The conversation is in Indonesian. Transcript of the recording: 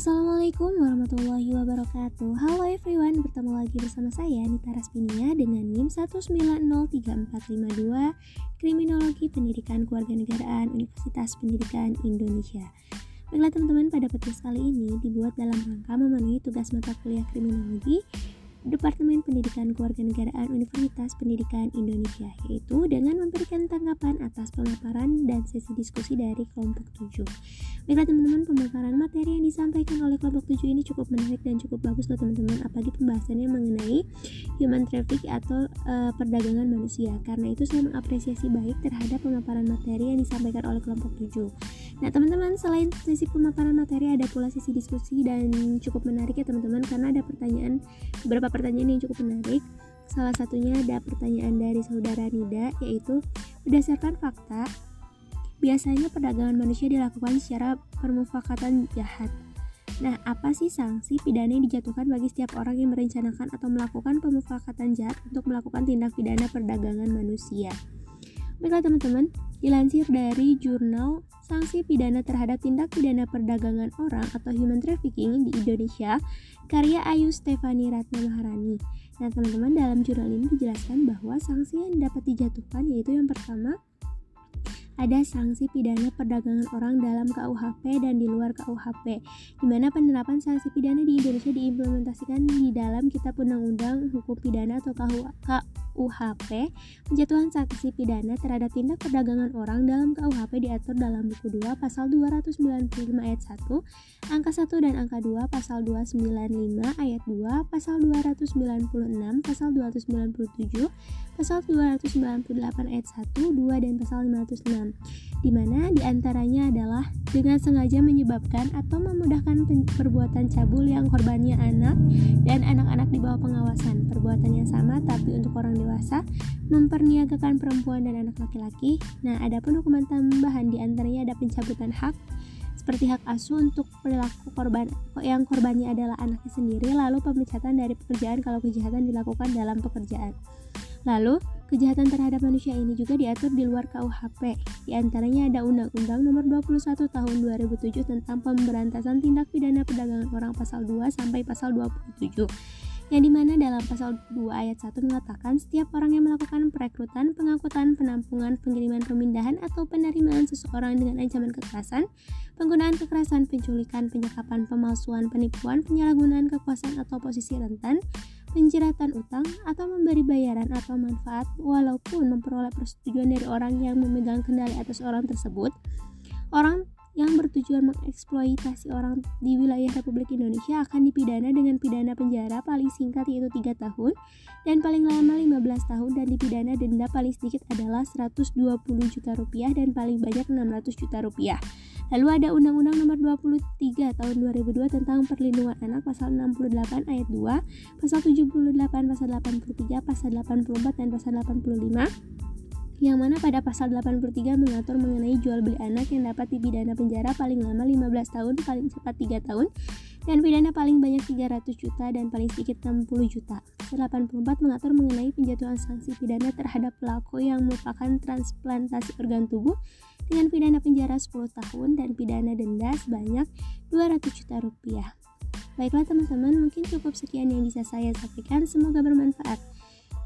Assalamualaikum warahmatullahi wabarakatuh. Halo everyone, bertemu lagi bersama saya Nita Raspinia dengan NIM 1903452 Kriminologi Pendidikan Kewarganegaraan Universitas Pendidikan Indonesia. Baiklah teman-teman, pada podcast kali ini dibuat dalam rangka memenuhi tugas mata kuliah kriminologi Departemen Pendidikan Kewarganegaraan Universitas Pendidikan Indonesia yaitu dengan memberikan tanggapan atas pemaparan dan sesi diskusi dari kelompok 7. Baiklah teman-teman, pemaparan materi yang disampaikan oleh kelompok 7 ini cukup menarik dan cukup bagus loh teman-teman apalagi pembahasannya mengenai human traffic atau uh, perdagangan manusia. Karena itu saya mengapresiasi baik terhadap pemaparan materi yang disampaikan oleh kelompok 7. Nah, teman-teman, selain sesi pemaparan materi ada pula sesi diskusi dan cukup menarik ya teman-teman karena ada pertanyaan beberapa pertanyaan yang cukup menarik. Salah satunya ada pertanyaan dari saudara Nida, yaitu berdasarkan fakta, biasanya perdagangan manusia dilakukan secara permufakatan jahat. Nah, apa sih sanksi pidana yang dijatuhkan bagi setiap orang yang merencanakan atau melakukan pemufakatan jahat untuk melakukan tindak pidana perdagangan manusia? Baiklah teman-teman, dilansir dari jurnal sanksi pidana terhadap tindak pidana perdagangan orang atau human trafficking di Indonesia karya Ayu Stefani Ratna Maharani. Nah teman-teman dalam jurnal ini dijelaskan bahwa sanksi yang dapat dijatuhkan yaitu yang pertama ada sanksi pidana perdagangan orang dalam KUHP dan di luar KUHP, di mana penerapan sanksi pidana di Indonesia diimplementasikan di dalam Kitab Undang-Undang Hukum Pidana atau KUHP. Penjatuhan sanksi pidana terhadap tindak perdagangan orang dalam KUHP diatur dalam buku 2 pasal 295 ayat 1, angka 1 dan angka 2 pasal 295 ayat 2, pasal 296, pasal 297, pasal 298 ayat 1, 2 dan pasal 506 di mana di antaranya adalah dengan sengaja menyebabkan atau memudahkan perbuatan cabul yang korbannya anak dan anak-anak di bawah pengawasan. Perbuatan yang sama tapi untuk orang dewasa, memperniagakan perempuan dan anak laki-laki. Nah, ada pun hukuman tambahan di antaranya ada pencabutan hak seperti hak asuh untuk perilaku korban yang korbannya adalah anaknya sendiri, lalu pemecatan dari pekerjaan kalau kejahatan dilakukan dalam pekerjaan. Lalu, kejahatan terhadap manusia ini juga diatur di luar KUHP. Di antaranya ada Undang-Undang Nomor 21 Tahun 2007 tentang Pemberantasan Tindak Pidana Perdagangan Orang pasal 2 sampai pasal 27 yang di mana dalam pasal 2 ayat 1 mengatakan setiap orang yang melakukan perekrutan, pengangkutan, penampungan, pengiriman pemindahan atau penerimaan seseorang dengan ancaman kekerasan, penggunaan kekerasan, penculikan, penyekapan, pemalsuan, penipuan, penyalahgunaan kekuasaan atau posisi rentan, penjeratan utang, atau memberi bayaran atau manfaat walaupun memperoleh persetujuan dari orang yang memegang kendali atas orang tersebut. Orang bertujuan mengeksploitasi orang di wilayah Republik Indonesia akan dipidana dengan pidana penjara paling singkat yaitu 3 tahun dan paling lama 15 tahun dan dipidana denda paling sedikit adalah 120 juta rupiah dan paling banyak 600 juta rupiah. Lalu ada Undang-Undang Nomor 23 Tahun 2002 tentang Perlindungan Anak Pasal 68 Ayat 2, Pasal 78, Pasal 83, Pasal 84 dan Pasal 85 yang mana pada pasal 83 mengatur mengenai jual beli anak yang dapat dipidana penjara paling lama 15 tahun, paling cepat 3 tahun, dan pidana paling banyak 300 juta dan paling sedikit 60 juta. Pasal 84 mengatur mengenai penjatuhan sanksi pidana terhadap pelaku yang merupakan transplantasi organ tubuh dengan pidana penjara 10 tahun dan pidana denda sebanyak 200 juta rupiah. Baiklah teman-teman, mungkin cukup sekian yang bisa saya sampaikan. Semoga bermanfaat.